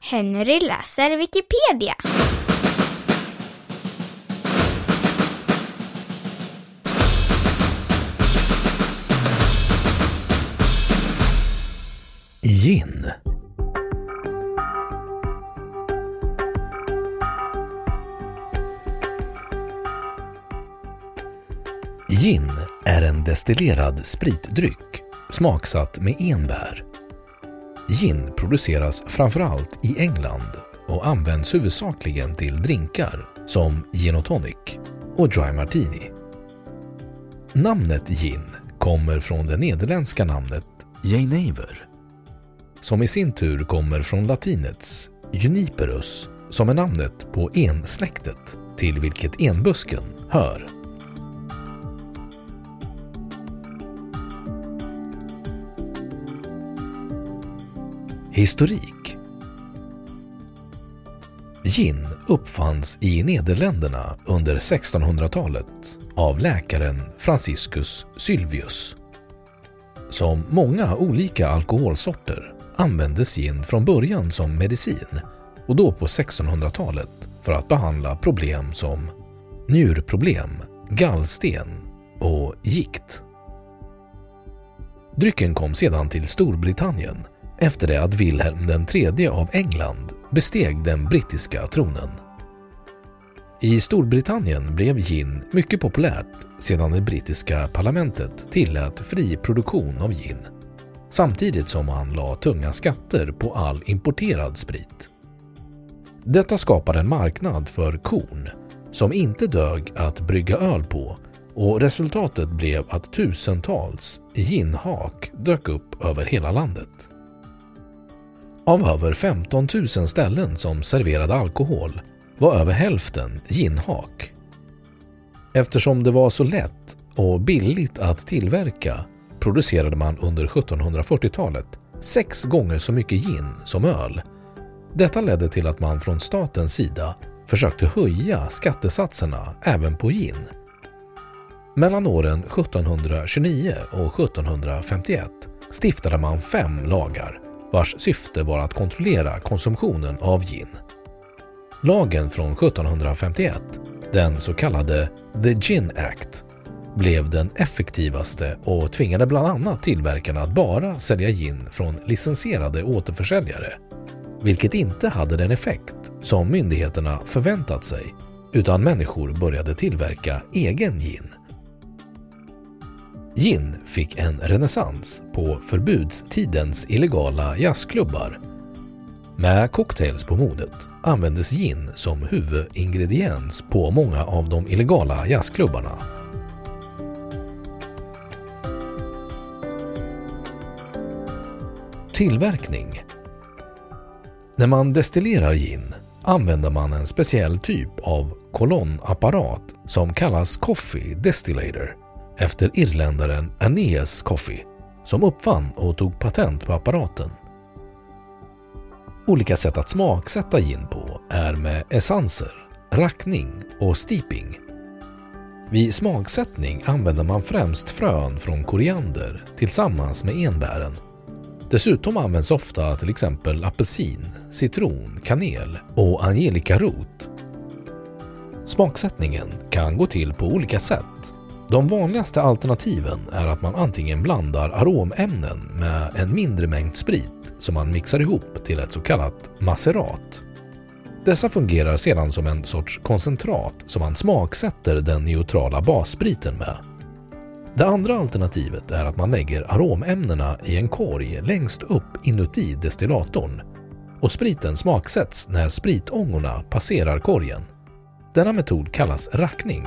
Henry läser Wikipedia. Gin. Gin är en destillerad spritdryck smaksatt med enbär. Gin produceras framförallt i England och används huvudsakligen till drinkar som gin och tonic och dry martini. Namnet gin kommer från det nederländska namnet Jenever som i sin tur kommer från latinets juniperus som är namnet på ensläktet till vilket enbusken hör. Historik Gin uppfanns i Nederländerna under 1600-talet av läkaren Franciscus Sylvius. Som många olika alkoholsorter användes gin från början som medicin och då på 1600-talet för att behandla problem som njurproblem, gallsten och gikt. Drycken kom sedan till Storbritannien efter det att Wilhelm III av England besteg den brittiska tronen. I Storbritannien blev gin mycket populärt sedan det brittiska parlamentet tillät fri produktion av gin samtidigt som man la tunga skatter på all importerad sprit. Detta skapade en marknad för korn som inte dög att brygga öl på och resultatet blev att tusentals ginhak dök upp över hela landet. Av över 15 000 ställen som serverade alkohol var över hälften ginhak. Eftersom det var så lätt och billigt att tillverka producerade man under 1740-talet sex gånger så mycket gin som öl. Detta ledde till att man från statens sida försökte höja skattesatserna även på gin. Mellan åren 1729 och 1751 stiftade man fem lagar vars syfte var att kontrollera konsumtionen av gin. Lagen från 1751, den så kallade The Gin Act, blev den effektivaste och tvingade bland annat tillverkarna att bara sälja gin från licensierade återförsäljare, vilket inte hade den effekt som myndigheterna förväntat sig utan människor började tillverka egen gin. Gin fick en renässans på förbudstidens illegala jazzklubbar. Med cocktails på modet användes gin som huvudingrediens på många av de illegala jazzklubbarna. Tillverkning När man destillerar gin använder man en speciell typ av kolonnapparat som kallas Coffee Destillator efter irländaren Aeneas Coffey som uppfann och tog patent på apparaten. Olika sätt att smaksätta gin på är med essenser, rackning och steeping. Vid smaksättning använder man främst frön från koriander tillsammans med enbären. Dessutom används ofta till exempel apelsin, citron, kanel och angelikarot. Smaksättningen kan gå till på olika sätt. De vanligaste alternativen är att man antingen blandar aromämnen med en mindre mängd sprit som man mixar ihop till ett så kallat macerat. Dessa fungerar sedan som en sorts koncentrat som man smaksätter den neutrala basspriten med. Det andra alternativet är att man lägger aromämnena i en korg längst upp inuti destillatorn och spriten smaksätts när spritångorna passerar korgen. Denna metod kallas rackning.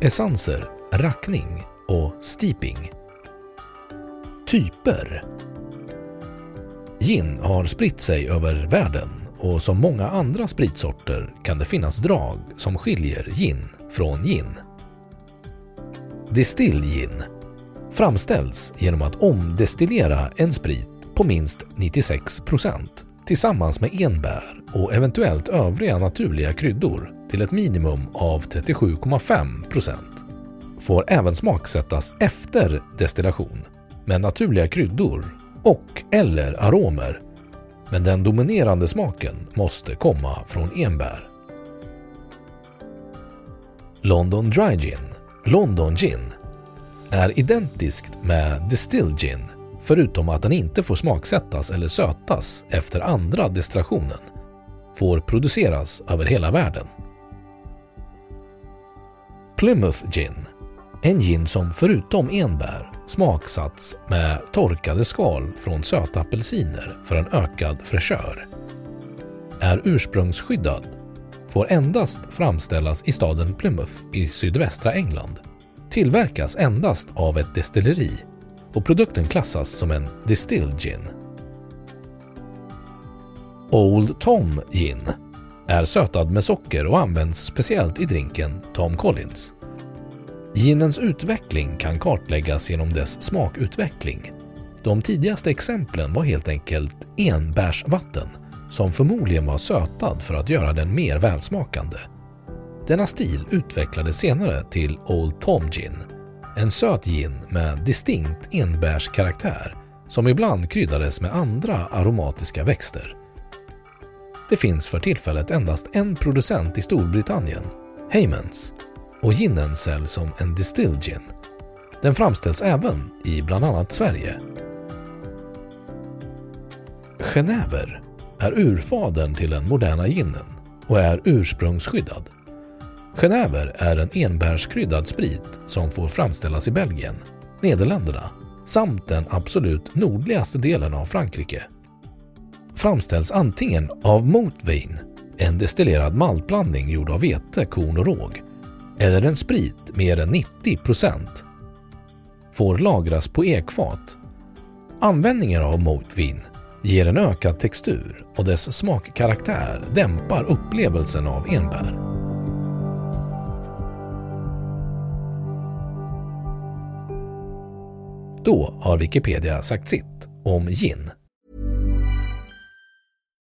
Essenser, rackning och steeping. Typer Gin har spritt sig över världen och som många andra spritsorter kan det finnas drag som skiljer gin från gin. Distill gin framställs genom att omdestillera en sprit på minst 96% tillsammans med enbär och eventuellt övriga naturliga kryddor till ett minimum av 37,5% Får även smaksättas efter destillation med naturliga kryddor och eller aromer. Men den dominerande smaken måste komma från enbär. London Dry Gin, London Gin, är identiskt med Distilled Gin förutom att den inte får smaksättas eller sötas efter andra destillationen, får produceras över hela världen. Plymouth Gin, en gin som förutom enbär smaksatts med torkade skal från söta apelsiner för en ökad fräschör. Är ursprungsskyddad, får endast framställas i staden Plymouth i sydvästra England, tillverkas endast av ett destilleri och produkten klassas som en distilled gin. Old Tom Gin är sötad med socker och används speciellt i drinken Tom Collins. Ginens utveckling kan kartläggas genom dess smakutveckling. De tidigaste exemplen var helt enkelt enbärsvatten som förmodligen var sötad för att göra den mer välsmakande. Denna stil utvecklades senare till Old Tom Gin en söt gin med distinkt enbärskaraktär som ibland kryddades med andra aromatiska växter. Det finns för tillfället endast en producent i Storbritannien, Heymans, och ginen säljs som en distilled gin. Den framställs även i bland annat Sverige. Genever är urfadern till den moderna ginen och är ursprungsskyddad. Genever är en enbärskryddad sprit som får framställas i Belgien, Nederländerna samt den absolut nordligaste delen av Frankrike. Framställs antingen av motvin, en destillerad maltblandning gjord av vete, korn och råg, eller en sprit mer än 90% Får lagras på ekfat. Användningen av motvin ger en ökad textur och dess smakkaraktär dämpar upplevelsen av enbär. Då har Wikipedia sagt sitt om gin.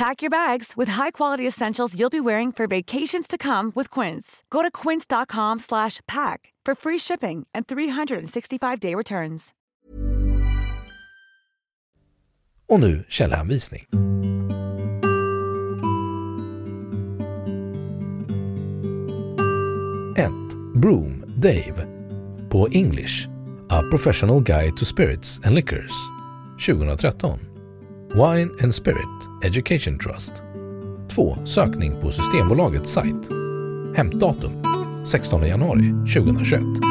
Pack your bags with high-quality essentials you'll be wearing for vacations to come with Quince. Go to quince.com/pack for free shipping and 365-day returns. Och nu källhänvisning. 1. Broom, Dave. På English. A Professional Guide to Spirits and Liquors. 2013. Wine and Spirit Education Trust. 2. Sökning på Systembolagets sajt. Hämtdatum 16 januari 2021.